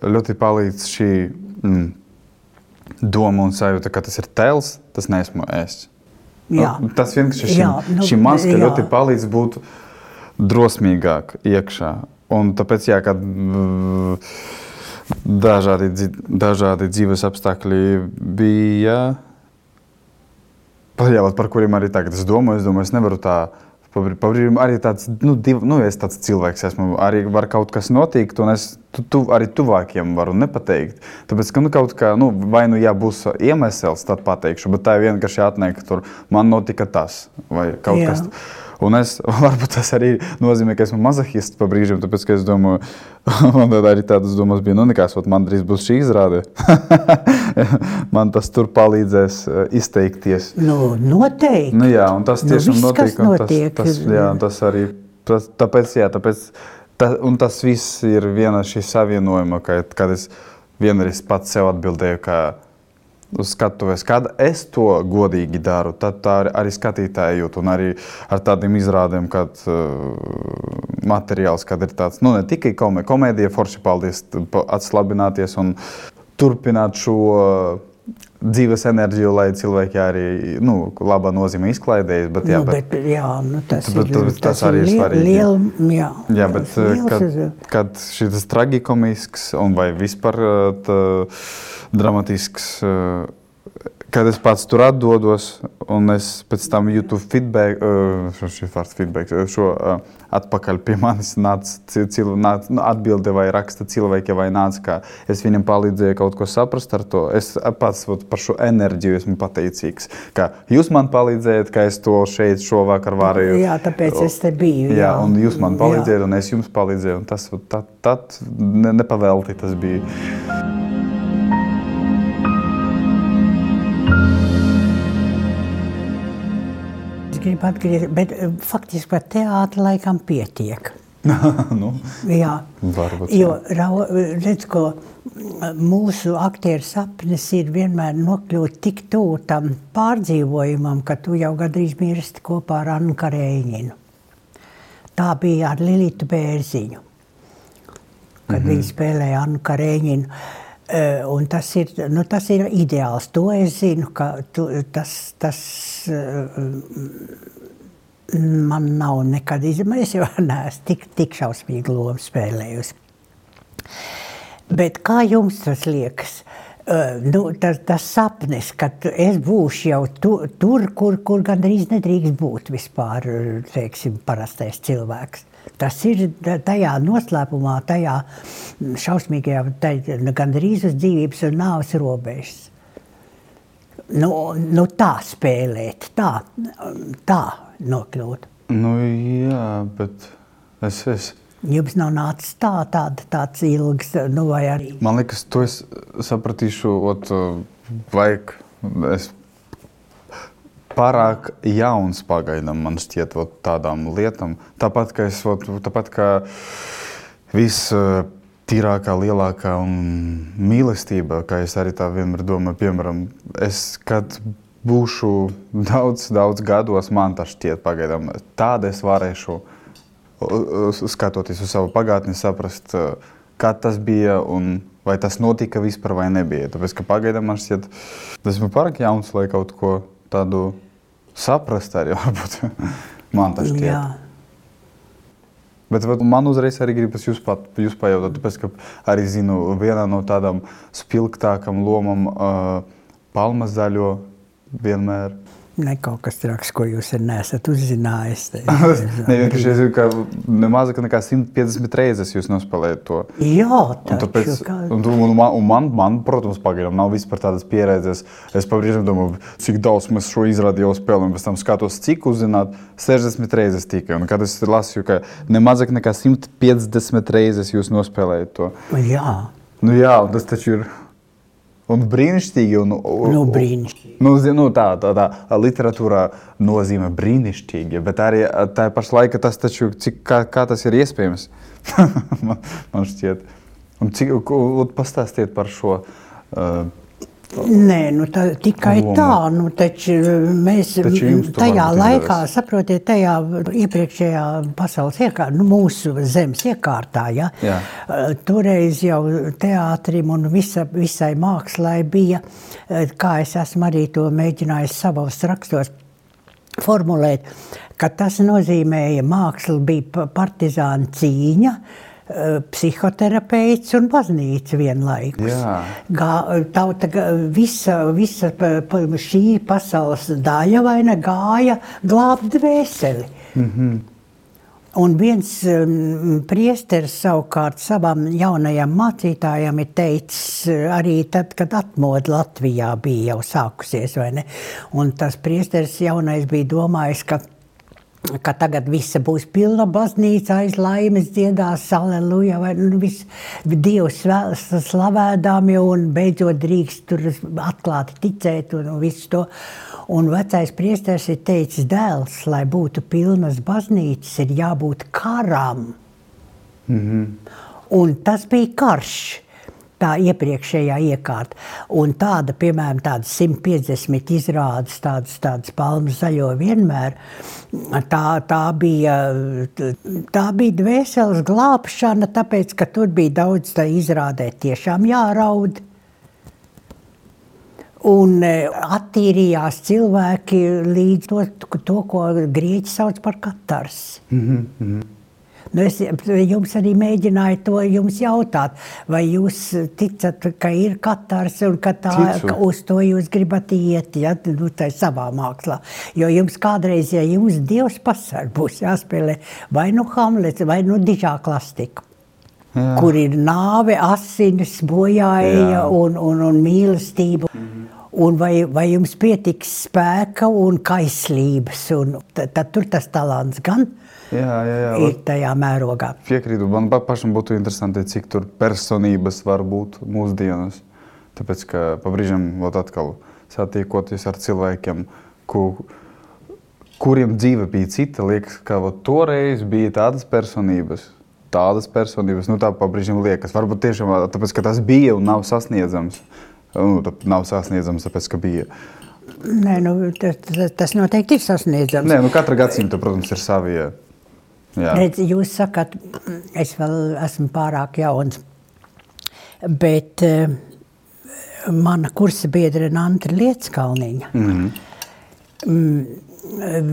ļoti palīdz šī mm, doma un sajūta, ka tas ir tēls, tas neesmu es. Jā. Nu, tas vienkārši šim, jā, nu, šim maskam ļoti palīdz būt drosmīgāk iekšā. Un tāpēc, jā, kad mm, dažādi, dažādi dzīves apstākļi bija, jā, par kuriem arī tagad es domāju, es domāju, es nevaru tā Pabrīd arī tāds, nu, div, nu, es tāds cilvēks esmu. Arī var kaut kas notikt, un es tu, tu, arī tuvākiem varu nepateikt. Tāpēc, ka nu, kaut kā, nu, vai nu jā, būs iemesls, tad pateikšu, bet tā ir vienkārši atnāk, ka tur man notika tas vai kaut jā. kas tāds. Un es varbūt tas arī nozīmē, ka esmu mazahists pa brīžiem, tāpēc ka es domāju, man arī tādas domas bija, nu nekas, man drīz būs šī izrāde. man tas tur palīdzēs eh, izteikties. Nu, noteikti. Nu, jā, un tas nu, tiešām nu, notiek. notiek. Tas, tas, jā, tas arī, tas, tāpēc, jā, tāpēc, ta, un tas viss ir viena šī savienojuma, kad, kad es vienreiz pats sev atbildēju, ka uz skatuves. Kad es to godīgi daru, tad tā arī skatītāji jūt. Un arī ar tādiem izrādēm, kad uh, materiāls, kad ir tāds, nu, ne tikai komēdija, komēdija forši paldies, atslabināties un turpināt šo. Uh, dzīves enerģiju, lai cilvēki arī nu, labā nozīmē izklaidējas. Bet, jā, nu, bet, bet, jā, nu, tas, bet, ir, tas, tas arī ir svarīgi. Liel, jā, jā, bet liels, kad, kad šis tragikomisks un vai vispār tā, dramatisks, kad es pats tur atdodos un es pēc tam jūtu feedback, šo, feedback, šo atpakaļ pie manis nāca cil, nāc, nu, atbilde vai raksta cilvēki, vai nāca, ka es viņam palīdzēju kaut ko saprast ar to. Es pats ot, par šo enerģiju esmu pateicīgs, ka jūs man palīdzējat, ka es to šeit šovakar varēju. Jā, tāpēc es te biju. Jā, jā un jūs man palīdzējat, jā. un es jums palīdzēju, un tas tad, tad nepavelti tas bija. Gribu atgriezties, bet eh, faktiski par teātru laikam pietiek. nu, jā, varbūt, jo redz, ko mūsu aktieru sapnis ir vienmēr nokļūt tik tuvu tam pārdzīvojumam, ka tu jau gandrīz mirsti kopā ar Annu Karēņinu. Tā bija ar Lilitu Bērziņu, kad mm -hmm. viņa spēlēja Annu Karēņinu. Uh, un tas ir, nu, tas ir ideāls. To es zinu, ka tu, tas, tas uh, man nav nekad izdevies. Es jau neesmu tik, tik šausmīgi lomu spēlējusi. Bet kā jums tas liekas? Uh, nu, tas, tas sapnis, ka es būšu jau tu, tur, kur, kur gandrīz nedrīkst būt vispār, teiksim, parastais cilvēks. Tas ir tajā noslēpumā, tajā šausmīgajā, tajā, gandrīz uz dzīvības un nāves robežas. Nu, nu tā spēlēt, tā, tā nokļūt. Nu, jā, bet es. es... Jums nav nācis tā, tāda, tāds ilgs, nu, vai arī. Man liekas, to es sapratīšu, ot, vajag. Es pārāk jauns pagaidām man šķiet ot, tādām lietām. Tāpat kā es, ot, tāpat kā vistīrākā, lielākā mīlestība, kā es arī tā vienmēr domāju, piemēram, es, kad būšu daudz, daudz gados, man tas šķiet pagaidām, tāda es varēšu, skatoties uz savu pagātni, saprast, kā tas bija un vai tas notika vispār vai nebija. Tāpēc, ka pagaidām man šķiet, tas ir pārāk jauns, lai kaut ko tādu saprast arī varbūt man tas šķiet. Jā. Bet vat, man uzreiz arī gribas jūs, pat, jūs pajautāt, tāpēc, ka arī zinu, vienā no tādām spilgtākām lomām uh, palmas zaļo vienmēr Ne kaut kas traks, ko jūs neesat uzzinājis. ne vienkārši es zinu, ka nemaz nekā 150 reizes jūs nospēlējat to. Jā, tāpēc, kā... un, un, un, man, man, protams, pagaidām nav vispār tādas pieredzes. Es pabrīžam domāju, cik daudz mēs šo izrādi jau spēlējam, pēc tam skatos, cik uzzināt, 60 reizes tikai. Un kad es lasīju, ka nemaz nekā 150 reizes jūs nospēlējat to. Jā. Nu jā, tas taču ir un brīnišķīgi. Un, un, nu, brīnišķīgi. Nu, nu, tā, tā, tā literatūrā nozīmē brīnišķīgi, bet arī tā pašā laikā tas taču, cik, kā, kā tas ir iespējams, man, man šķiet. Un cik, pastāstiet par šo. Uh, Nē, nu tā, tikai loma. tā. Nu, taču mēs taču tajā laikā, izdevies. saprotiet, tajā iepriekšējā pasaules iekārtā, nu, mūsu zemes iekārtā, ja, Jā. toreiz jau teātrim un visa, visai mākslai bija, kā es esmu arī to mēģinājis savos rakstos formulēt, ka tas nozīmēja, māksla bija partizāna cīņa, Eh, psihoterapeits un baznīca vienlaikus. Gā, tauta, visa, visa šī pasaules daļa vai ne gāja glābt dvēseli. Mm -hmm. Un viens um, priesteris savukārt savam jaunajam mācītājam ir teicis, arī tad, kad atmoda Latvijā bija jau sākusies, vai ne? Un tas priesteris jaunais bija domājis, ka ka tagad viss būs pilna baznīca, aiz laimes dziedās, aleluja, vai nu, viss Dievs slavēdami un beidzot drīkst tur atklāti ticēt un, un visu to. Un vecais priesteris ir teicis, dēls, lai būtu pilnas baznīcas, ir jābūt karam. Mm -hmm. Un tas bija karš tā iepriekšējā iekārta. Un tāda, piemēram, tāda 150 izrādes, tādas, tādas palmas zaļo vienmēr, tā, tā, bija, tā bija dvēseles glābšana, tāpēc, ka tur bija daudz tā izrādē tiešām jāraud. Un e, attīrījās cilvēki līdz to, to ko grieķi sauc par katars. Mm -hmm. Nu, es jums arī mēģināju to jums jautāt, vai jūs ticat, ka ir katars un ka, tā, Ticu. ka uz to jūs gribat iet, ja, nu, tā ir savā mākslā. Jo jums kādreiz, ja jums Dievs pasarg, būs jāspēlē vai nu Hamlets, vai nu Dižā klastika. Jā. Kur ir nāve, asinis, bojāja Jā. un, un, un mīlestība. Mm -hmm. Un vai, vai jums pietiks spēka un kaislības? Un tad, tad tur tas talants gan Jā, jā, jā. ir tajā mērogā. Piekrītu. Man pa- pašam būtu interesanti, cik tur personības var būt mūsdienas. Tāpēc, ka pa brīžam vot atkal satiekoties ar cilvēkiem, ku, kuriem dzīve bija cita, liekas, ka toreiz bija tādas personības. Tādas personības, nu tā pa brīžam liekas. Varbūt tiešām tāpēc, ka tas bija un nav sasniedzams. Nu, tā- nav sasniedzams, tāpēc, ka bija. Nē, nu, tas, tas, tas noteikti ir sasniedzams. Nē, nu katra gadsimta, protams, ir savi. Redz, jūs sakat, es vēl esmu pārāk jauns. Bet uh, mana kursa biedra Nanta Lietskalniņa, Mhm. mm,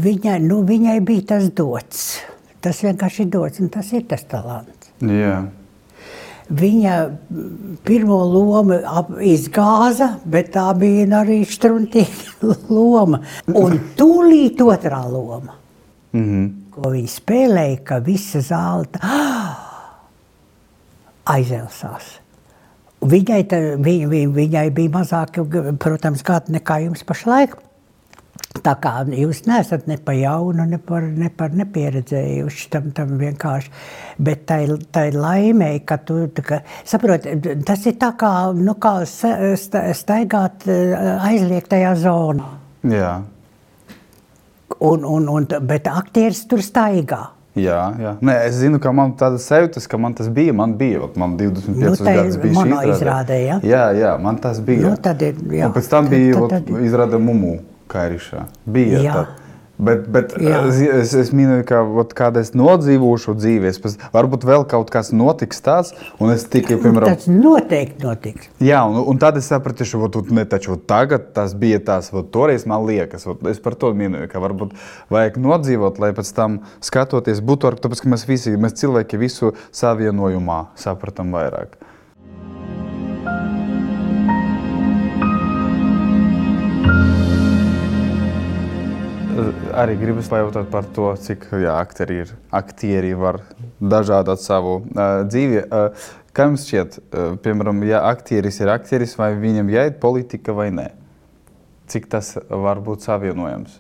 viņai, nu, viņai bija tas dots. Tas vienkārši ir dots, un tas ir tas talants. Jā. Viņa mm, pirmo lomu izgāza, bet tā bija arī struntīga loma. Un tūlīt otrā loma, Mhm. Ko viņa spēlēja, ka visa zāle aizelsās. Viņai, tā, viņ, viņ, viņai bija mazāk, protams, gadi nekā jums pašlaik. Tā kā jūs neesat ne par jaunu, ne par, ne par nepieredzējuši tam, tam vienkārši. Bet tā ir, tā ir laimē, ka tu kā, saproti, tas ir tā kā, nu, kā staigāt eh, aizliegtajā zonā. Jā. Un, un, un, bet aktieris tur staigā. Jā, jā. Nē, es zinu, ka man tāda sajūta, ka man tas bija. Man bija, ot, man 25 Nu, gadus bija šī monoizrādē, ja? Jā, jā, man tas bija. Nu, tad ir, jā. Un pēc tam Tad- bija tad- ot, tad- izrāda mumu kairišā. Bija Jā. tad. Bet, bet Jā. es, es, es minēju, ka ot, kāda es nodzīvošu dzīvē, varbūt vēl kaut kas notiks tāds, un es tikai, piemēram, Tas noteikti notiks. Jā, un, un tad es sapratu, ka ot, ne, taču, ot, tagad tas bija tas, ot, toreiz man liekas, ot, es par to minēju, ka varbūt vajag nodzīvot, lai pēc tam skatoties būtu ar, tāpēc, ka mēs visi, mēs cilvēki visu savienojumā sapratam vairāk. Arī gribas pajautāt par to, cik jā, aktieri, ir, aktieri var dažādot savu uh, dzīvi. Uh, kā jums šķiet, uh, piemēram, ja aktieris ir aktieris, vai viņam jāiet politika vai nē? Cik tas var būt savienojams?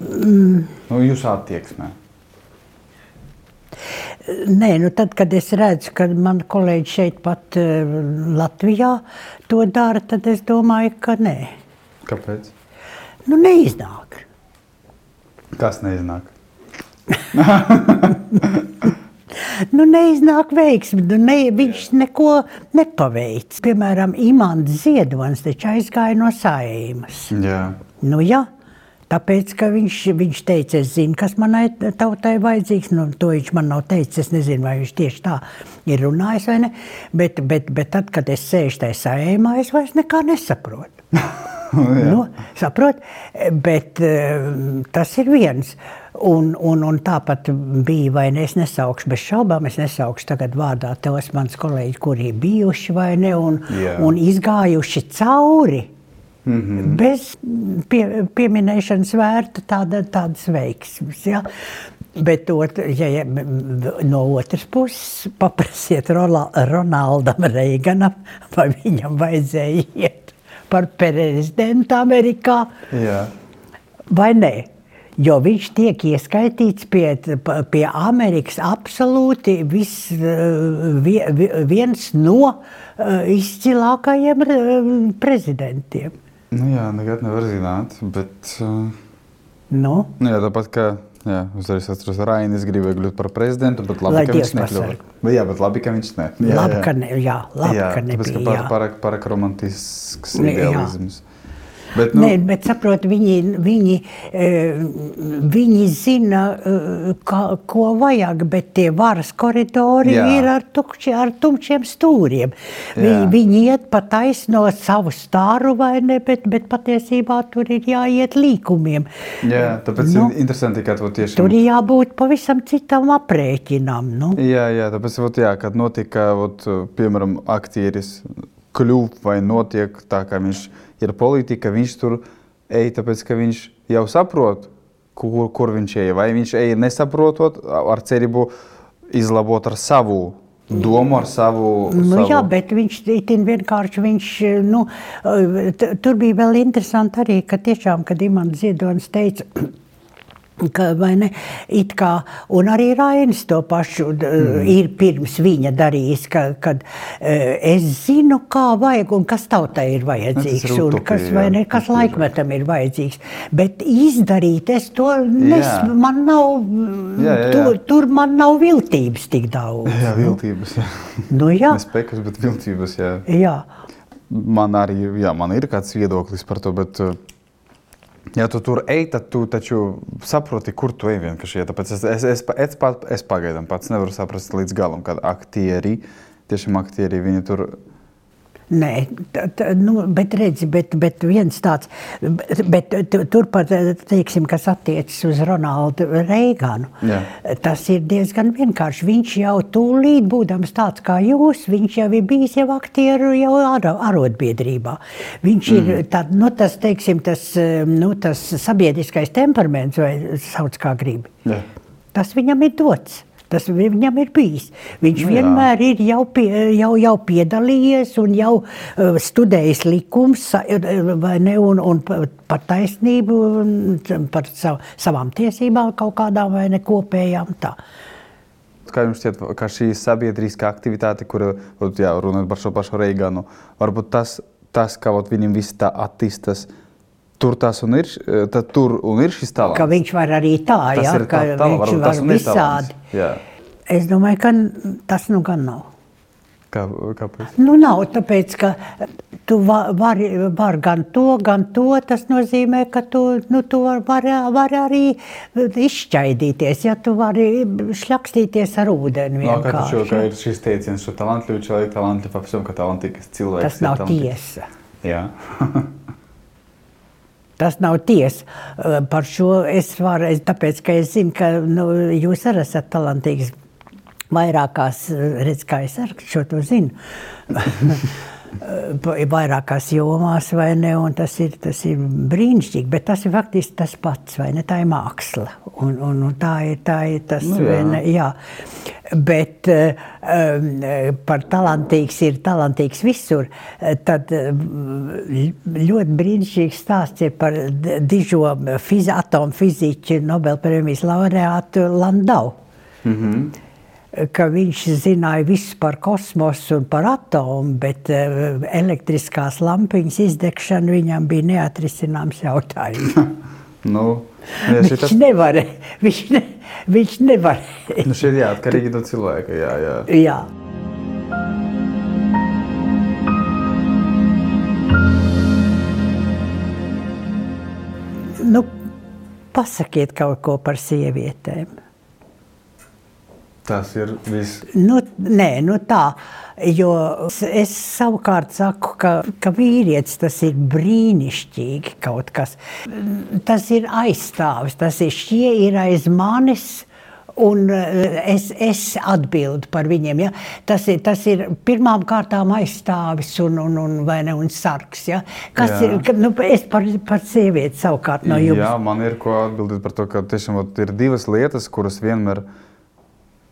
Mm. Nu, jūsu attieksmē. Nē, nu tad, kad es redzu, ka man kolēģi šeit pat Latvijā to dara, tad es domāju, ka nē. Kāpēc? Nu, neiznāk. Kas neiznāk? Nu, neiznāk veiksmi, nu, ne, viņš neko nepaveic. Piemēram, Imants Ziedonis taču aizgāja no saimas. Jā, Nu, jā, tāpēc, ka viņš, viņš teica, es zinu, kas manai tautai vajadzīgs. Nu, to viņš man nav teicis. Es nezinu, vai viņš tieši tā ir runājis vai ne. Bet, bet, bet tad, kad es sēžu tajā sējumā, es vairs nekā nesaprotu. nu, saprot? Bet eh, tas ir viens. Un, un, un tāpat bija, vai ne? Es nesaukšu bez šaubām, es nesaukšu tagad vārdā tos mans kolēģi, kuri ir bijuši vai ne, un, Jā. un izgājuši cauri. Mm -hmm. Bez pie, pieminēšanas vērta tāda, tādas veiksmes. Ja? Bet ot, ja, ja, no otras puses, paprasiet Ronaldam Reiganam, vai viņam vajadzēja iet par prezidentu Amerikā jā. vai nē. Jo viņš tiek ieskaitīts pie, pie Amerikas absolūti vis, vie- vie- viens no eh, izcilākajiem eh, prezidentiem. Nu, jā, nekad nevar zināt, bet uh, Nu, nu, jā, tāpat kā jā, uzreiz atceros, Rainis gribēja kļūt par prezidentu, bet labi, Lai ka viņš nekļuva. Jā, bet labi, ka viņš ne. Jā, labi, jā. ka ne, jā, labi, jā, ka tāpēc, ka nebija. par, jā. pārāk, pārāk romantisks Ne, jā. Bet, nu... Nē, bet saprot, viņi, viņi, eh, viņi zina, eh, kā, ko vajag, bet tie varas koridori Jā. ir ar, tukši, ar tumšiem stūriem. Viņi, viņi iet pa taisno savu stāru vai ne, bet, bet patiesībā tur ir jāiet līkumiem. Jā, tāpēc nu, ir interesanti, ka to tieši... Tur ir jābūt pavisam citam aprēķinam. Nu. Jā, jā, tāpēc, ot, jā, kad notika, ot, piemēram, aktieris kļūst vai notiek tā, kā viņš ir politika, viņš tur ej, tāpēc ka viņš jau saprot, kur, kur viņš ej. Vai viņš ej nesaprotot, ar cerību izlabot ar savu domu ar savu. Nu, savu... Jā, bet viņš vienkārši, viņš, nu, tur bija vēl interesanti arī, ka tiešām, kad Imants Ziedonis teica, Ka, ne, kā, un arī Rainis to pašu mm. ir pirms viņa darījis, ka, kad uh, es zinu, kā vajag un kas tautai ir vajadzīgs, ir utopija, un kas, jā, ne, kas laikmetam ir vajadzīgs. Bet izdarīt es to, nes, man nav, jā, jā, jā. Tur, tur man nav viltības tik daudz. Jā, viltības, jā. Nu, jā. Nespekas, bet viltības, jā. Jā. Man arī, jā, man ir kāds viedoklis par to, bet Ja tu tur ej, tad tu taču saproti, kur tu ej vienkārši. Ja, tāpēc es, es, es, es, es, pagaidām pats nevaru saprast līdz galam, kad aktieri, tiešām aktieri, viņi tur Nē, tā, tā, nu, bet redzi, bet, bet viens tāds, bet turpat, teiksim, kas attiecas uz Ronaldu Reiganu, Jā. tas ir diezgan vienkārši. Viņš jau tūlīt, būdams tāds kā jūs, viņš jau ir bijis jau aktieru jau ar, arotbiedrībā. Viņš mm. ir tā, nu, tas, teiksim, tas, nu, tas sabiedriskais temperaments, vai sauc kā grib. Jā. Tas viņam ir dots. Tas viņam ir bijis. Viņš nu, vienmēr jā. ir jau, pie, jau, jau piedalījies un jau uh, studējis likums, ne, un, un par taisnību, par sav, savām tiesībām kaut kādām vai ne kopējām. Tā. Kā jums šķiet, ka šī sabiedriskā aktivitāte, kur runājot par šo pašu Reiganu, varbūt tas, tas kā viņam viss tā attīstās, Tur tas un ir, tad tur un ir šis talants. Ka viņš var arī tā, tas jā, ka tā, viņš var, var visādi. Es domāju, ka tas nu gan nav. Kā, kāpēc? Nu, nav, tāpēc, ka tu vari var gan to, gan to. Tas nozīmē, ka tu, nu, tu vari var, var arī izšķaidīties, ja tu vari šļakstīties ar ūdeni. No, kā taču, ka ir šis teiciens, ka talantļu cilvēku talantļu pavisam, ka talantīgs cilvēks. Tas nav tiesa. Jā. Tas nav tiesa. Par šo es varu, tāpēc, ka es zinu, ka nu, jūs arī esat talantīgs vairākās, redz, kā es ar šo to zinu. vairākās jomās, vai ne? Tas ir, tas ir brīnišķīgi, bet tas ir faktiski tas pats, vai ne? Tā ir māksla. Un, un, un tā, ir, tā ir tas, nu, jā. Ne, jā. Bet um, par talantīgs ir talantīgs visur. Tad ļoti brīnišķīgs stāsts ir par dižo fizi, atomu fiziķu Nobelpremijas laureātu Landau. Mm -hmm ka viņš zināja visu par kosmosu un par atomu, bet uh, elektriskās lampiņas izdegšana viņam bija neatrisināms jautājums. nu, jā, viņš tas... nevarēja. Viņš, ne, viņš nevarēja. nu, šī ir atkarīgi no cilvēka. Jā, jā. jā. Nu, pasakiet kaut ko par sievietēm. Tas ir viss. Nu, nē, nu tā. Jo es savukārt saku, ka, ka vīrietis tas ir brīnišķīgi kaut kas. Tas ir aizstāvis, tas ir šie ir aiz manis. Un eh, es, es atbildu par viņiem. Ja? Tas, ir, tas ir pirmām kārtām aizstāvis un, un, un, ne, un sargs. Ja? Kas jā. ir nu, es par, par sievieti savukārt no jums? Jā, man ir ko atbildēt par to, ka tiešām ir divas lietas, kuras vienmēr ir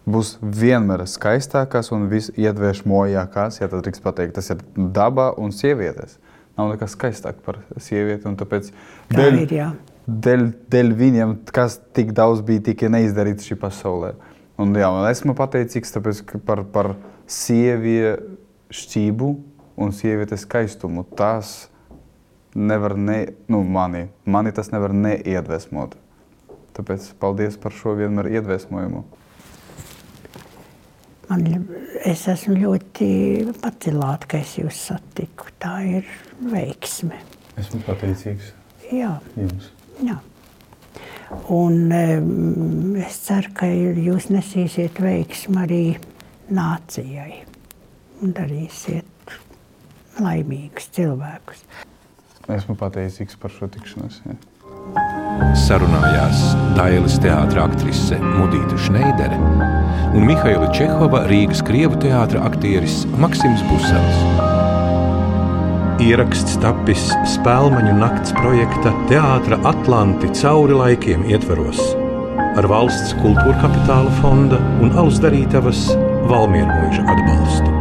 būs vienmēr skaistākās un visiedvēršamākās, ja tā drīkst pateikt. Tas ir daba un sievietes. Nav nekas skaistāk par sievieti. Tāpēc dēļ, ir, jā. dēļ, dēļ viņiem, kas tik daudz bija tikai neizdarīts šī pasaulē. Un, jā, un esmu pateicīgs par, par sieviešķību un sievietes skaistumu. Tas nevar ne, nu, mani, mani tas nevar neiedvesmot. Tāpēc paldies par šo vienmēr iedvesmojumu. Man, es esmu ļoti pacelāta, ka es jūs satiku. Tā ir veiksme. Esmu pateicīgs Jā, jums. jā. Un um, es ceru, ka jūs nesīsiet veiksmu arī nācijai un darīsiet laimīgus cilvēkus. Esmu pateicīgs par šo tikšanos. Jā. Sarunājās Dailas teātris aktrise Mudita Šneidere un Mihaila Čehova Rīgas Krievu teātris aktieris Maksims Busels. Ieraksts tapis Spēlmaņu nakts projekta Teātra Atlanti cauri laikiem ietveros ar valsts kultūra kapitāla fonda un alus darītavas Valmiermuiža atbalstu.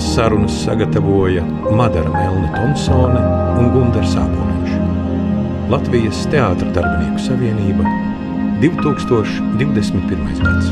Sarunas sagatavoja Madara Melna Thompsone un Gundars Āboliņš. Latvijas Teātra darbinieku savienība 2021. gads.